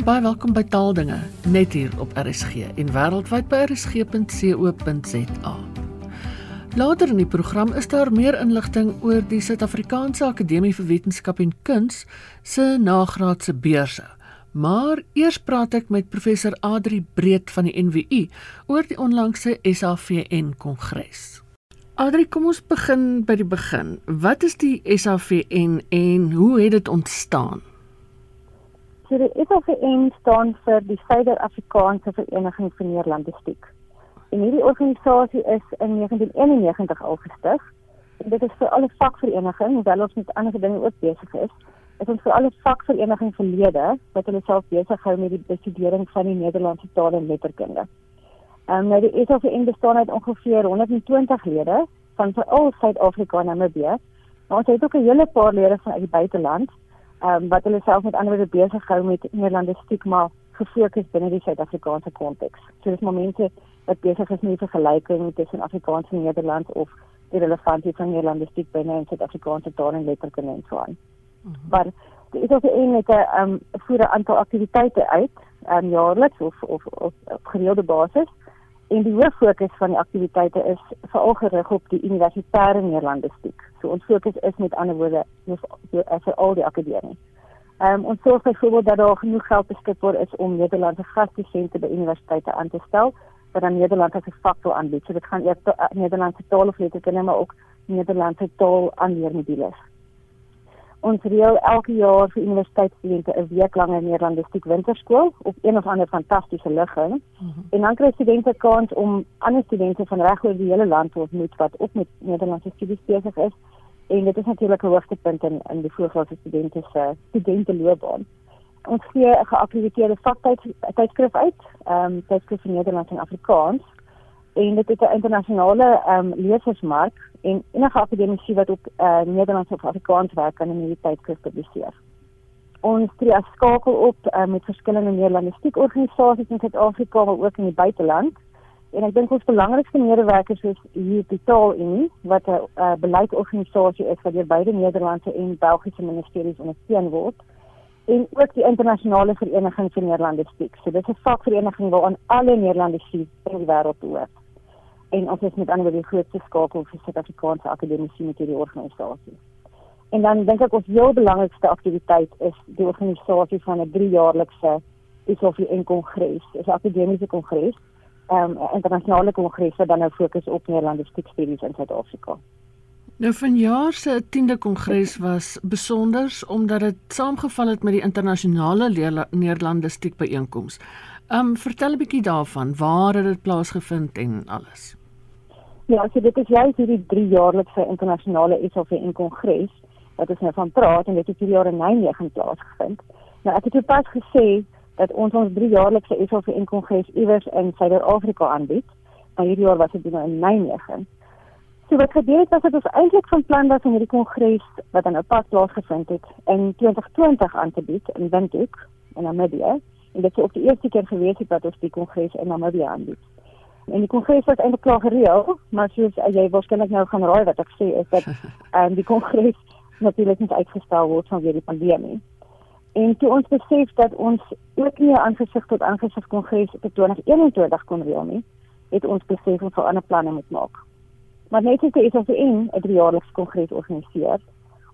en baie welkom by Taaldinge net hier op RSG en wêreldwyd by rsg.co.za. Later in die program is daar meer inligting oor die Suid-Afrikaanse Akademie vir Wetenskap en Kuns se nagraadse beurse. Maar eers praat ek met professor Adri Breed van die NWU oor die onlangse SAVN kongres. Adri, kom ons begin by die begin. Wat is die SAVN en hoe het dit ontstaan? So die SAVN staan vir die Suider-Afrikaanse Vereniging vir Neerlandistiek. En hierdie organisasie is in 1991 al gestig. En dit is vir alle vakverenigings, hoewel ons met ander dinge ook besig is, is ons vir alle vakverenigings verlede wat hulle self besig hou met die bestudering van die Nederlandse taal en letterkunde. Ehm um, nou die SAVN bestaan uit ongeveer 120 lede van veral Suid-Afrika en Namibië. Maar ons het ook 'n hele paar lede van uit die buiteland ehm um, wat hulle self met ander woorde besig hou met Nederlandistiek maar gefokus binne die Suid-Afrikaanse konteks. So dis momente wat besig is met die vergelyking tussen Afrikaans en Nederlands of die relevantie van Nederlandistiek binne in Suid-Afrikaanse taal en letterkunde en so aan. Mm -hmm. Maar dit is ook 'n enige ehm um, voer 'n aantal aktiwiteite uit ehm um, jaarliks of of of op gereelde basis. En die hoof fokus van die aktiwiteite is veral gerig op die universitêre Nederlandistiek. So ons fokus is met ander woorde vir al die akademie. Ehm um, ons sorg byvoorbeeld dat daar genoeg geld beskikbaar is om Nederlandse gasdosente by universiteite aan te stel wat dan Nederland as 'n vak wil aanbied. So dit gaan eers Nederlandse taal of letterkunde maar ook Nederlandse taal aanleermodules. Ons reël elke jaar vir universiteitsstudente 'n week lange Nederlandistiek winterskool op een of ander fantastiese ligging. Mm -hmm. En dan kry studente kans om ander studente van regoor die hele land te ontmoet wat ook met Nederlandse studies besig is. En dit is natuurlik 'n hoogtepunt in in die voorgraadse studente se studenteloopbaan. Ons gee 'n geakkrediteerde vaktydskrif uit, ehm um, tydskrif vir Nederlands en Afrikaans. En dit is 'n internasionale ehm um, lesersmark en enige akademici wat op uh, Nederlands of Afrikaans werk kan in hierdie tydskrif publiseer. Ons tree as skakel op uh, met verskillende Nederlandistiek organisasies in Suid-Afrika maar ook in die buiteland. En ek dink ons belangrikste medewerkers is hier die Taalunie wat 'n uh, beleidsorganisasie is wat deur beide Nederlandse en Belgiese ministeries ondersteun word en ook die internasionale vereniging vir Nederlandistiek. So dit is 'n vakvereniging waaraan alle Nederlandici in die wêreld behoort en ons is met ander die grootste skakel vir Suid-Afrikaanse akademiese met hierdie organisasie. En dan dink ek ons heel belangrikste aktiwiteit is die organisasie van 'n 3-jaarlikse ISOFI kongres, 'n akademiese kongres, ehm, 'n um, internasionale kongres wat dan nou fokus op Nederlandiese studies in Suid-Afrika. Nou vanjaar se 10de kongres was besonder omdat dit saamgeval het met die internasionale Nederlandistiek byeenkoms. Ehm um, vertel 'n bietjie daarvan, waar het dit plaasgevind en alles? Ja, so dit is juist hierdie 3 jaarlikse internasionale SOVN kongres wat ons nou van praat en dit het hierdie jaar in Nijmegen plaasgevind. Nou ek het ook pas gesê dat ons ons 3 jaarlikse SOVN kongres iewers in Suid-Afrika aanbied. Maar hierdie jaar was dit nou in Nijmegen. So wat gebeur het was dat ons eintlik van plan was om hierdie kongres wat dan nou pas plaasgevind het in 2020 aan te bied in Windhoek in Namibië. En dit is ook die eerste keer gewees het dat ons die kongres in Namibië aanbied. En die kongres was eintlik klaar gereël, maar soos uh, jy waarskynlik nou gaan raai wat ek sê is dat um, die kongres natuurlik net uitgestel word vanweë die pandemie. En toe ons besef dat ons ook nie aangesig tot aangesig kongres op 2021 kon reël nie, het ons besef ons vir ander planne moet maak. Maar net as die SFN 'n driejaarlikse kongres organiseer,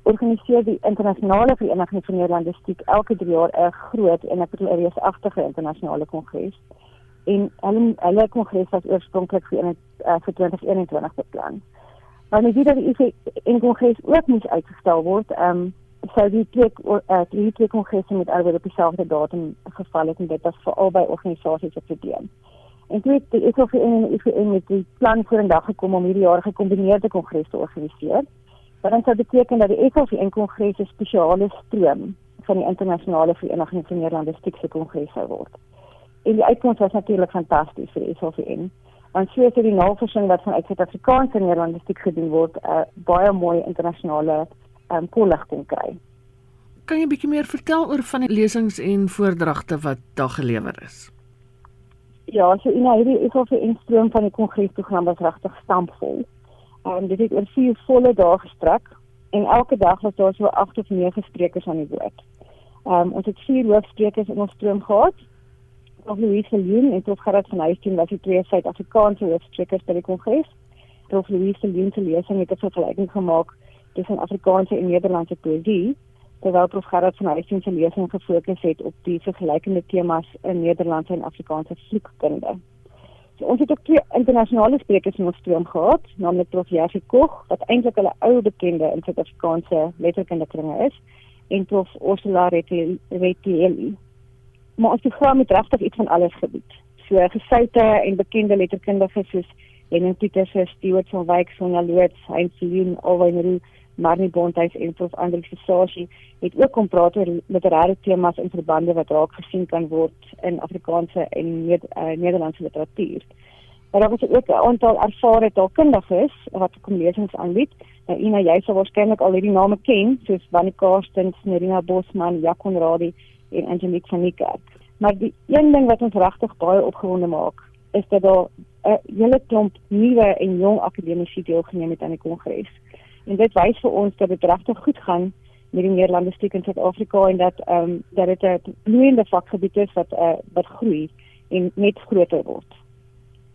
organiseer die internasionale vereniging van Nederlandistiek elke 3 jaar 'n groot en 'n reusagtige internasionale kongres en hulle hulle kongres was oorspronklik vir, uh, vir 2021 beplan. Maar nou dit dat die in kongres ook nie uitgestel word, ehm um, sou die twee uh, die twee kongresse met alweer op dieselfde datum geval het en dit was vir albei organisasies 'n probleem. En toe het die SOF en die IFN met die plan voor 'n dag gekom om hierdie jaar gekombineerde kongres te organiseer. Wat dan sou beteken dat die SOF en kongres 'n spesiale stroom van die internasionale vereniging van Nederlandistiek se kongres sou word. En die uitkoms was natuurlik fantasties vir die SOVN. Want sy het die navorsing wat van uit Suid-Afrikaanse Nederlandistiek gedoen word, 'n uh, baie mooi internasionale um, ehm, polligting kry. Kan jy 'n bietjie meer vertel oor van die lesings en voordragte wat daar gelewer is? Ja, so in hierdie SOVN stroom van die kongresprogram was regtig stampvol. En dit het oor vier volle dae gestrek en elke dag was daar so 8 of 9 sprekers aan die woord. Ehm um, ons het vier hoofsprekers in ons stroom gehad. Prof Louise Leon en Prof Gerard van Huisteen was die twee Suid-Afrikaanse hoofsprekers by die kongres. Prof Louise Leon se lesing het 'n vergelyking gemaak tussen Afrikaanse en Nederlandse poësie, terwyl Prof Gerard van Huisteen se lesing gefokus het op die vergelykende temas in Nederlandse en Afrikaanse vloekkunde. So, ons het ook twee internasionale sprekers in ons stroom gehad, naamlik Prof Jerzy Koch wat eintlik 'n ou bekende in Suid-Afrikaanse letterkunde kringe is en Prof Ursula Retieli maar ons program het regtig iets van alles gebied. So gesoute en bekende letterkundiges soos Henning Pieters, Stuart van Wyk, Sonja Loots, Heinz Leon, Alwyn Roo, Marnie Bonthuis en Prof Andrius Visagie het ook kom praat oor literêre temas en verbande wat raak gesien kan word in Afrikaanse en Ned uh, Nederlandse literatuur. Maar daar was ook 'n aantal ervare taalkundiges wat kom lesings aanbied. Nou Ina, jy sal waarskynlik al hierdie name ken, soos Wannie Karstens, Nerina Bosman, Jacques Radi en Angelique van die kerk. Maar die een ding wat ons regtig baie opgewonde maak, is dat daar 'n hele klomp nuwe en jong akademici deelgeneem het aan die kongres. En dit wys vir ons dat dit regtig goed gaan met die Nederlandistiek in Suid-Afrika en dat ehm um, dat dit 'n bloeiende vakgebied is wat uh, wat groei en net groter word.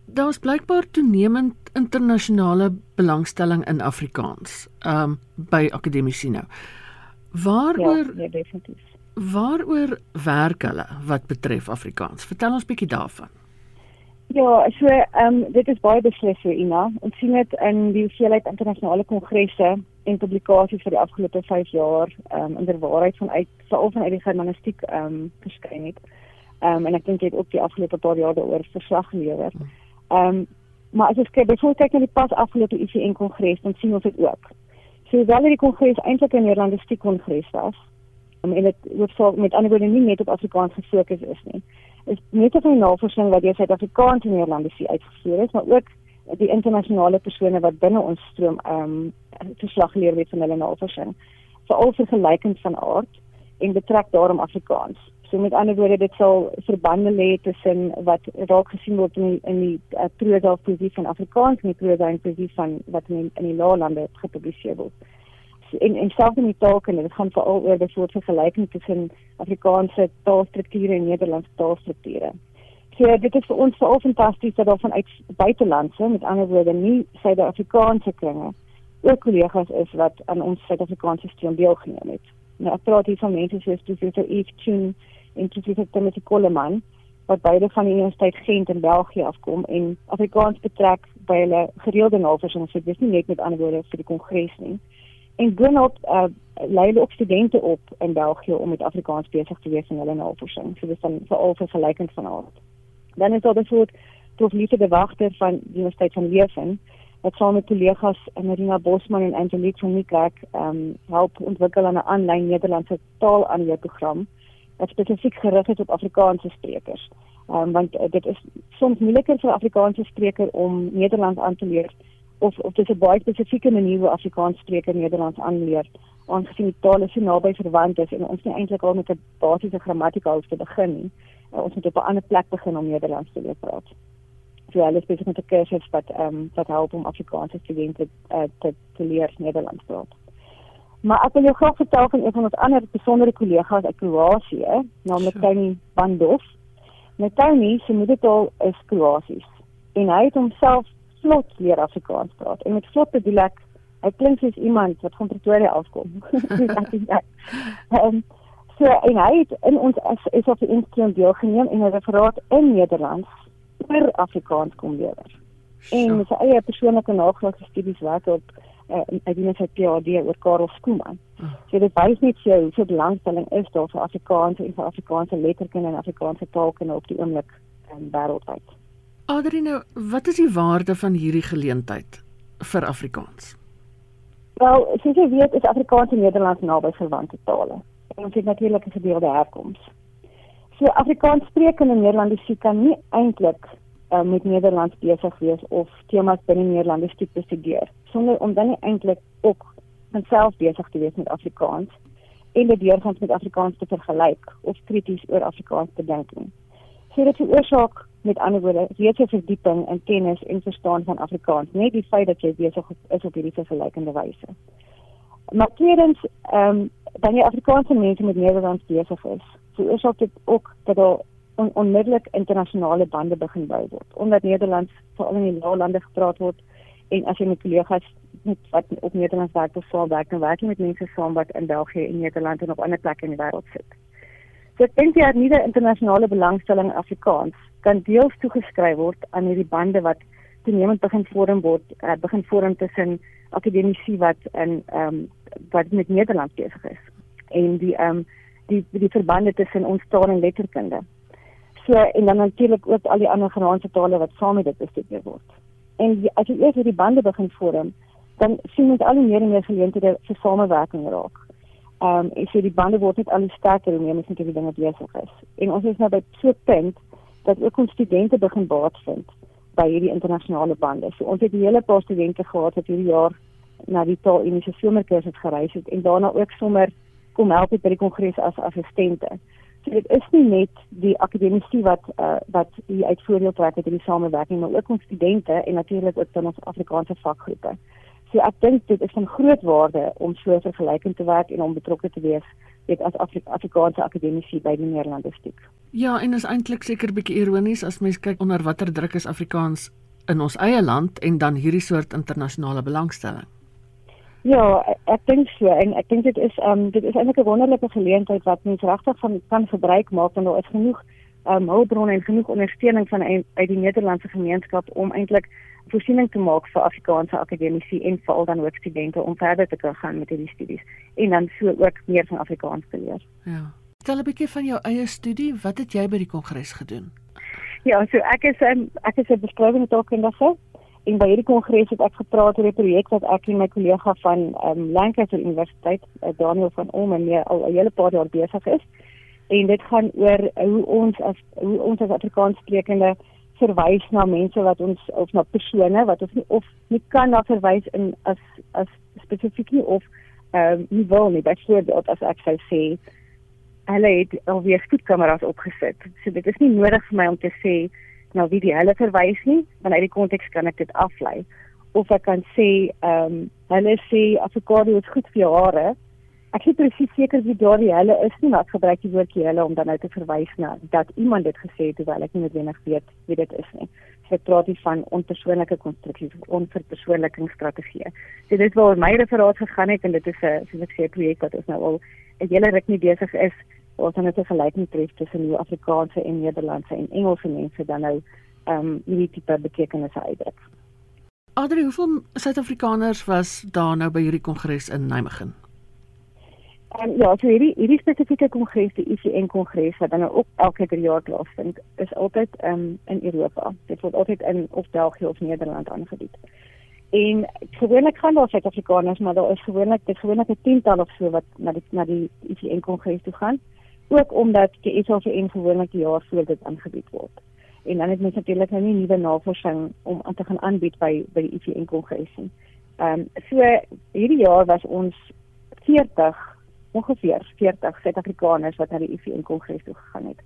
Daar's blykbaar toenemend internasionale belangstelling in Afrikaans, ehm um, by akademici nou. Waaroor Ja, nee, definitief. Waaroor werk hulle wat betref Afrikaans? Vertel ons bietjie daarvan. Ja, so ehm um, dit is baie beslis vir Ina. Ons sien dit in die hoeveelheid internasionale kongresse en publikasies vir die afgelope 5 jaar ehm um, in der waarheid vanuit veral vanuit die germanistiek ehm um, verskyn het. Ehm um, en ek dink dit ook die afgelope paar jaar daaroor verslag gelewer. Ehm um, maar as ek kyk byvoorbeeld kyk na die pas afgelope ICN kongres, dan sien ons dit ook. So wel die kongres eintlik 'n Nederlandistiek kongres was um, en dit hoofsaak met ander woorde nie net op Afrikaans gefokus is nie. Is net of 'n navorsing wat deur Suid-Afrikaanse Nederlandiese uitgevoer is, maar ook die internasionale persone wat binne ons stroom ehm um, verslag gelewer het van hulle navorsing. Veral vergelykend van aard en betrek daarom Afrikaans. So met ander woorde dit sal verbande lê tussen wat raak gesien word in die, in die uh, prosa poesie van Afrikaans en die prosa en poesie van wat in in die laalande gepubliseer word en en selfs in die taalkunde, dit gaan veral oor die soort vergelyking tussen Afrikaanse taalstrukture en Nederlandse taalstrukture. So dit is vir ons veral fantasties dat daar vanuit buitelandse, met ander woorde nie Suid-Afrikaanse kringe, ook kollegas is wat aan ons Suid-Afrikaanse stroom deelgeneem het. Nou ek praat hier van mense soos Professor Eve Tune en Professor Timothy Coleman wat beide van die Universiteit Gent in België afkom en Afrikaans betrek by hulle gereelde navorsing, so dit is nie net met ander woorde vir die kongres nie en boonop uh, lei hulle ook studente op in België om met Afrikaans besig te wees in hulle navorsing. So dis dan veral vergelykend van aard. Dan is daar byvoorbeeld Prof Lise de Wachter van die Universiteit van Leuven wat saam met kollegas Marina Bosman en Angelique van Niekerk ehm um, help ontwikkel aan 'n aanlyn Nederlandse taalaanleerprogram wat spesifiek gerig is op Afrikaanse sprekers. Ehm um, want uh, dit is soms moeiliker vir 'n Afrikaanse spreker om Nederlands aan te leer of of dis 'n baie spesifieke manier hoe Afrikaans spreker Nederlands aanleer aangesien die tale so naby verwant is en ons nie eintlik al met 'n basiese grammatika hoef te begin nie. Uh, ons moet op 'n ander plek begin om Nederlands te leer praat. So hulle is besig met 'n kursus wat ehm um, wat help om Afrikaanse studente uh, te te leer Nederlands praat. Maar ek wil jou graag vertel van een van ons ander besondere kollegas uit Kroasie, naamlik sure. Tony Bandov. Nou Tony se moedertaal is Kroasies en hy het homself vlot leer Afrikaans praat. En met vlot bedoel ek hy klink soos iemand wat van Pretoria afkom. Ehm so en hy het in ons is, op die instelling deelgeneem en 'n referaat in Nederlands oor Afrikaans kom lewer. En met sy eie persoonlike nagraadse studies werk op uh, uit die Universiteit PhD oor Karel Skooman. Oh. So dit wys net jou hoe veel belangstelling is daar vir Afrikaans en vir Afrikaanse letterkunde en Afrikaanse taalkunde op die oomblik in wêreldwyd. Adrino, wat is die waarde van hierdie geleentheid vir Afrikaans? Wel, soos jy weet, is Afrikaans en Nederlands naby verwante tale. En ons het natuurlik 'n gedeelde herkoms. So Afrikaans sprekende Nederlandiese kan nie eintlik uh, met Nederlands besig wees of temas binne Nederlandiese tipe studeer sonder om dan nie eintlik ook homself besig te wees met Afrikaans en dit deurgangs met Afrikaans te vergelyk of krities oor Afrikaans te dink nie. So dit veroorsaak met ander woorde reeds 'n verdieping in kennis en verstaan van Afrikaans, net die feit dat jy besig is op hierdie vergelykende wyse. Maar tweedens, ehm um, dan die Afrikaanse mense met Nederlands besig is, veroorsaak dit ook dat daar on onmiddellik internasionale bande begin bou word. Omdat Nederlands veral in die lande gepraat word en as jy met kollegas met wat op Nederlands werk of sou werk, dan werk jy met mense saam wat in België en Nederland en op ander plekke in die wêreld sit. So ek dink die nuwe internasionale belangstelling in Afrikaans kan deels toegeskryf word aan hierdie bande wat toenemend begin vorm word, uh, begin vorm tussen akademici wat in ehm um, wat met Nederlands besig is en die ehm um, die die verbande tussen ons taal en letterkunde. So en dan natuurlik ook al die ander Germaanse tale wat saam met dit bestudeer word. En die, as jy eers hierdie bande begin vorm, dan sien jy al meer en meer geleenthede vir samewerking raak. Ehm um, en so die bande word net al sterker hoe meer mense met hierdie dinge besig is. En ons is nou by so 'n punt dat ook ons studente begin baat vind by hierdie internasionale bande. So ons het 'n hele paar studente gehad wat hierdie jaar na die taal en die somerkursus gereis het en daarna ook sommer kom help by die kongres as assistente. So dit is nie net die akademici wat uh, wat hier uit voordeel trek uit hierdie samewerking, maar ook ons studente en natuurlik ook dan ons Afrikaanse vakgroepe. So ek dink dit is van groot waarde om so vergelykend te werk en om betrokke te wees weet as Afri Afrikaanse akademici by die Nederlandistiek. Ja, en is eintlik seker bietjie ironies as mens kyk onder watter druk is Afrikaans in ons eie land en dan hierdie soort internasionale belangstelling. Ja, ek dink so en ek dink dit is um dit is eintlik 'n wonderlike geleentheid wat mens regtig van kan gebruik maak want daar is genoeg um hulpbronne en genoeg ondersteuning van uit die Nederlandse gemeenskap om eintlik voorsiening te maak vir Afrikaanse akademici en veral dan ook studente om verder te kan gaan met hierdie studies en dan so ook meer van Afrikaans te leer. Ja. Vertel 'n bietjie van jou eie studie. Wat het jy by die kongres gedoen? Ja, so ek is um, ek is 'n beskrywende taalkundige en by hierdie kongres het ek gepraat oor 'n projek wat ek en my kollega van um, Lancaster Universiteit, uh, Daniel van Oom en meer al 'n hele paar jaar besig is. En dit gaan oor hoe ons as hoe ons as Afrikaans sprekende verwys na mense wat ons of na persone wat ons nie of nie kan na verwys in as as spesifiek nie of ehm um, nie wil nie byvoorbeeld as ek sou sê hulle het alweer skootkameras opgesit. So dit is nie nodig vir my om te sê nou wie die hulle verwys nie, want uit die konteks kan ek dit aflei. Of ek kan sê ehm um, hulle sê avokado is goed vir jou hare, Ek is presies seker wie daardie hulle is nie, maar ek gebruik die woordjie hulle om dan nou te verwys na dat iemand dit gesê het terwyl ek nie noodwendig weet wie dit is nie. Ek praat hier van onpersoonlike konstruksies, onverpersoonlikingsstrategieë. So dit waar my referaat gegaan het en dit is 'n soos ek sê projek wat ons nou al 'n hele ruk mee besig is. Ons het 'n gelyking tref tussen die Afrikaanse en Nederlandse en Engelse mense dan nou ehm um, hierdie tipe betekenisse uitdruk. Adri, hoeveel Suid-Afrikaners was daar nou by hierdie kongres in Nijmegen? Um, ja, so hierdie hierdie spesifieke kongres, die ICN kongres wat dan ook elke drie jaar plaasvind, is altyd um, in Europa. Dit word altyd in of België of Nederland aangebied. En gewoonlik gaan daar Suid-Afrikaners, maar daar is gewoonlik dit gewoonlik 'n tiental of so wat na die na die ICN kongres toe gaan, ook omdat die ICN gewoonlik die jaar voor dit aangebied word. En dan het mens natuurlik nou nie nuwe navorsing om aan te gaan aanbied by by die ICN kongres nie. Ehm um, so hierdie jaar was ons 40 ongeveer 40 Suid-Afrikaners wat na die IVN kongres toe gegaan het.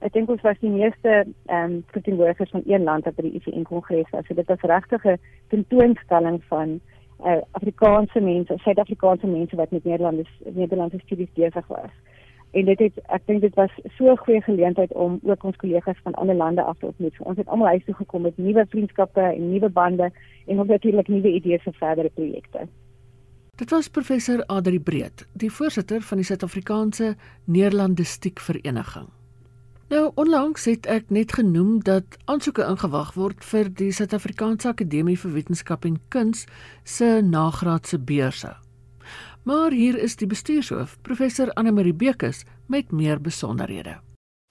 Ek dink ons was die meeste ehm um, verteenwoordigers van een land wat by die IVN kongres was. So dit was regtig 'n tentoonstelling van uh, Afrikaanse mense, Suid-Afrikaanse mense wat met Nederlandse Nederlandse studies besig was. En dit het ek dink dit was so 'n goeie geleentheid om ook ons kollegas van ander lande af te ontmoet. Ons het almal huis toe gekom met nuwe vriendskappe en nuwe bande en het natuurlik nuwe idees vir verdere projekte. Dit was professor Adri Breed, die voorsitter van die Suid-Afrikaanse Neerlandistiek Vereniging. Nou onlangs het ek net genoem dat aansoeke ingewag word vir die Suid-Afrikaanse Akademie vir Wetenskap en Kuns se nagraadse beurse. Maar hier is die bestuurshoof, professor Anne Marie Bekes met meer besonderhede.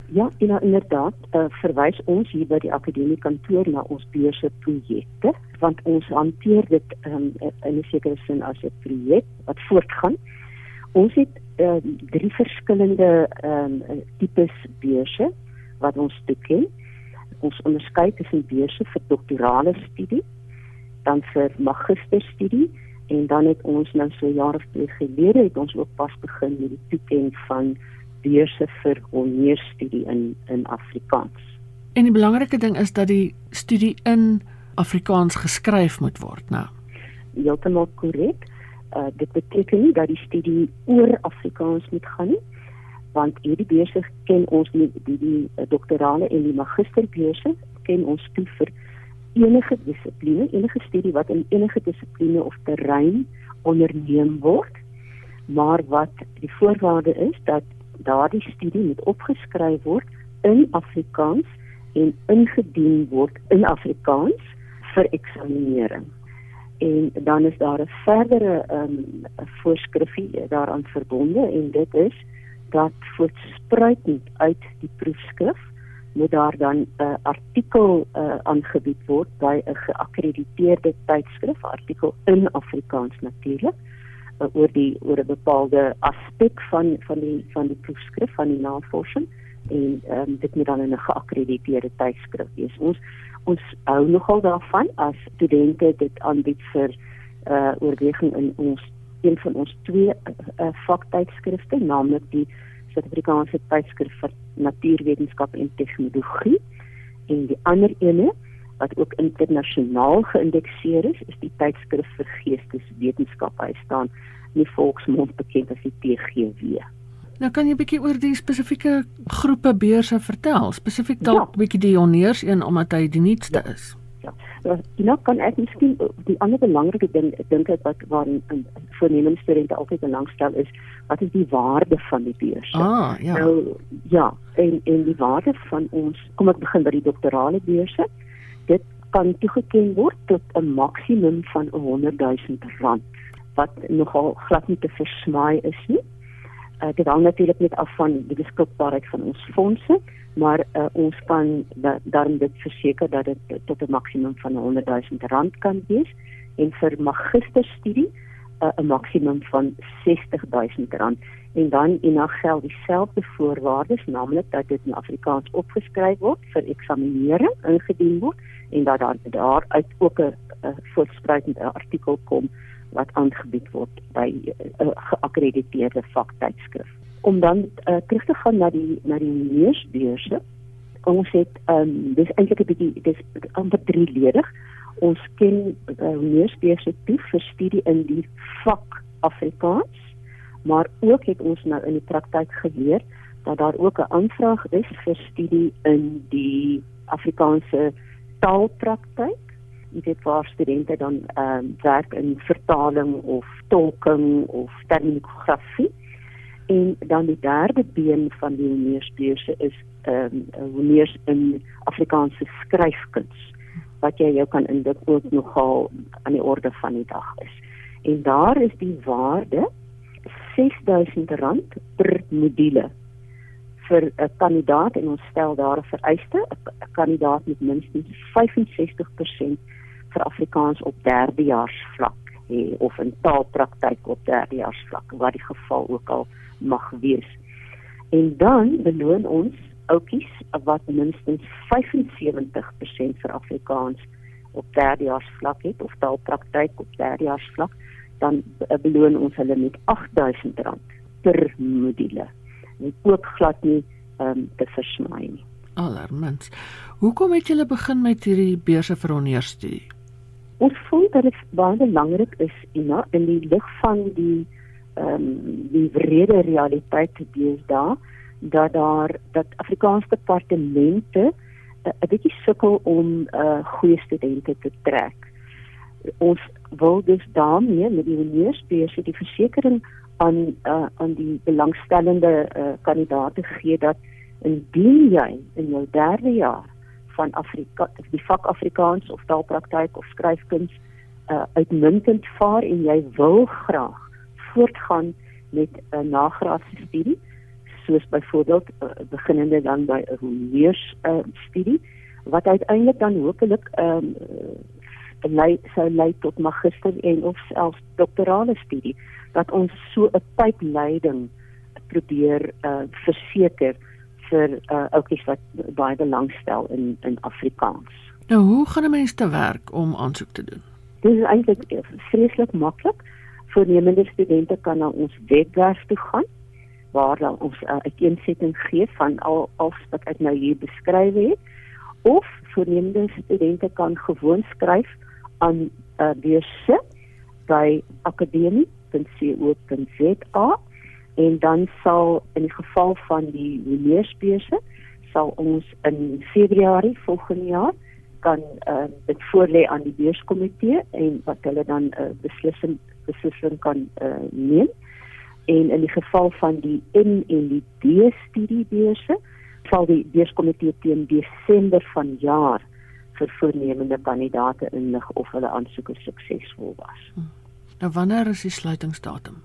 Ja, en nou inderdaad, uh, verwys ons hier by die akademie kantoor na ons beurse projekte, want ons hanteer dit um, in 'n sekere sin as 'n projek wat voortgaan. Ons het uh, drie verskillende um, tipes beurse wat ons toeken. Ons onderskei tussen beurse vir doktorale studie, dan vir magisterstudie en dan het ons nou so jare gelede het ons ook pas begin met die toekenning van beurse vir hoërstudie in in Afrikaans. En die belangrike ding is dat die studie in Afrikaans geskryf moet word, nou. Heeltemal korrek. Uh dit beteken nie dat die studie oor Afrikaans moet gaan nie, want hierdie beurse ken ons nie die die uh, doktorale en die magisterbeurse ken ons toe vir enige dissipline, enige studie wat in enige dissipline of terrein onderneem word, maar wat die voorwaarde is dat daardie studie moet opgeskryf word in Afrikaans en ingedien word in Afrikaans vir eksaminering. En dan is daar 'n verdere ehm um, voorskrifie daaraan verbonde en dit is dat voortspruitend uit die proefskrif moet daar dan 'n uh, artikel uh, aangebied word by 'n geakkrediteerde tydskrif, artikel in Afrikaans natuurlik, oor die oor 'n bepaalde aspek van van die van die proefskrif van die navorsing. En um, dit moet dan in 'n geakkrediteerde tydskrif wees. Ons ons hou nogal daarvan as studente dit aanbied vir uh oorweging in ons een van ons twee uh, vaktydskrifte, naamlik die Suid-Afrikaanse tydskrif vir natuurwetenskap en tegnologie. En die ander ene wat ook internasionaal geïndekseer is, is die tydskrif vir geesteswetenskap. Hy staan in die volksmond bekend as die TGW. Nou kan jy 'n bietjie oor die spesifieke groepe beurse vertel, spesifiek dalk ja. bietjie die honeurs een omdat hy die nuutste ja. is. Ja. Nou, nou kan ek miskien die ander belangrike ding ek dink wat waarin voornemende studente altyd belangstel is, wat is die waarde van die beurs? Ah, ja. Nou ja, en en die waarde van ons, kom ek begin by die doktorale beurse. Dit kan toegeken word tot 'n maksimum van 100 000 rand wat nogal glad nie te versmaai is nie. Uh, dit hang natuurlik net af van die beskikbaarheid van ons fondse maar uh, ons kan dan dit verseker dat dit tot 'n maksimum van 100 000 rand kan wees. En vir magisterstudie uh, 'n maksimum van 60 000 rand. En dan en dan geld dieselfde voorwaardes naamlik dat dit in Afrikaans opgeskryf word vir eksaminering ingedien word en dat daar daaruit ook 'n voortspruitende artikel kom wat aangebied word by 'n uh, uh, geakkrediteerde vaktydskrif. Om dan uh, terug te gaan na die na die neusbeurse. Ons het um, dis eintlik 'n bietjie dis amper drieledig. Ons ken uh, neusbeurse toe vir studie in die vak Afrikaans, maar ook het ons nou in die praktyk geleer dat daar ook 'n aanvraag is vir studie in die Afrikaanse taalpraktyk jy weet waar studente dan ehm um, werk in vertaling of tolking of terminologie. En dan die derde been van die honeursbeurse is ehm um, honeurs in Afrikaanse skryfkuns wat jy jou kan indink ook nogal aan die orde van die dag is. En daar is die waarde R6000 per module vir 'n kandidaat en ons stel daar 'n vereiste 'n kandidaat met minstens 65% vir Afrikaans op derdejaarsvlak hê of in taalpraktyk op derdejaarsvlak wat die geval ook al mag wees. En dan beloon ons oudjies wat minstens 75% vir Afrikaans op derdejaarsvlak het of taalpraktyk op derdejaarsvlak, dan beloon ons hulle met R8000 per module. Dit ook glad nie um, te versmaai nie. Allermins. Hoekom het julle begin met hierdie beurse vir onderstudie? ons voel dat dit baie belangrik is Ina, in die lig van die ehm um, die wrede realiteit dis daar dat daar dat Afrikaanse departemente uh, 'n bietjie sukkel om uh, goeie studente te trek. Ons wil dus daarmee met die universiteit die versekering aan uh, aan die belangstellende uh, kandidaate gee dat indien jy in jou derde jaar van Afrika die vak Afrikaans of taalpraktyk of skryfkuns uh, uitmuntend vaar en jy wil graag voortgaan met 'n uh, nagraadse studie soos byvoorbeeld uh, beginnende dan by 'n honeurs uh, studie wat uiteindelik dan hopelik um, lei sou lei tot magister en of selfs doktorale studie dat ons so 'n pypleiding probeer uh, verseker vir uh, ouppies wat baie belangstel in in Afrikaans. Nou hoe gaan 'n mens te werk om aansoek te doen? Dit is eintlik vreeslik maklik. Voornemende studente kan na ons webwerf toe gaan waar dan ons 'n uh, uiteensetting gee van al al wat ek nou hier beskryf het of voornemende studente kan gewoon skryf aan uh, beurse by akademie www.rsg.co.za en dan sal in die geval van die leersbeurse sal ons in Februarie volgende jaar kan uh, dit voorlê aan die beurskomitee en wat hulle dan 'n uh, beslissing beslissing kan uh, neem. En in die geval van die N en die D studiebeurse sal die beurskomitee teen Desember van jaar vir voornemende kandidate inlig of hulle aansoeke suksesvol was. Hm. Nou wanneer is die sluitingsdatum?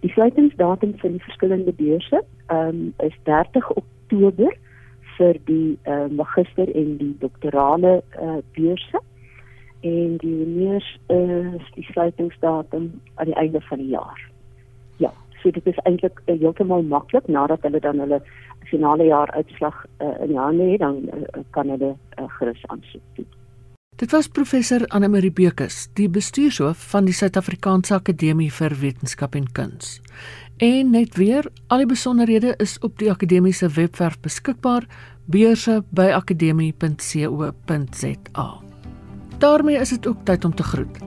Die sluitingsdatum vir die verskillende beurse um, is 30 Oktober vir die uh, magister en die doktorale uh, beurse en die meneers is die sluitingsdatum aan die einde van die jaar. Ja, so dit is eintlik uh, heeltemal maklik nadat hulle dan hulle finale jaar uitslag uh, in hande het, dan uh, kan hulle uh, gerus aansoek doen. Dit was professor Anne Marie Bekes, die bestuurshoof van die Suid-Afrikaanse Akademie vir Wetenskap en Kuns. En net weer, al die besonderhede is op die akademiese webwerf beskikbaar beurse by akademie.co.za. daarmee is dit ook tyd om te groet.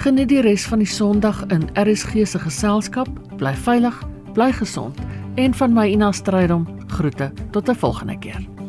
Geniet die res van die Sondag in RSG se geselskap. Bly veilig, bly gesond en van my Ina Strydom groete tot 'n volgende keer.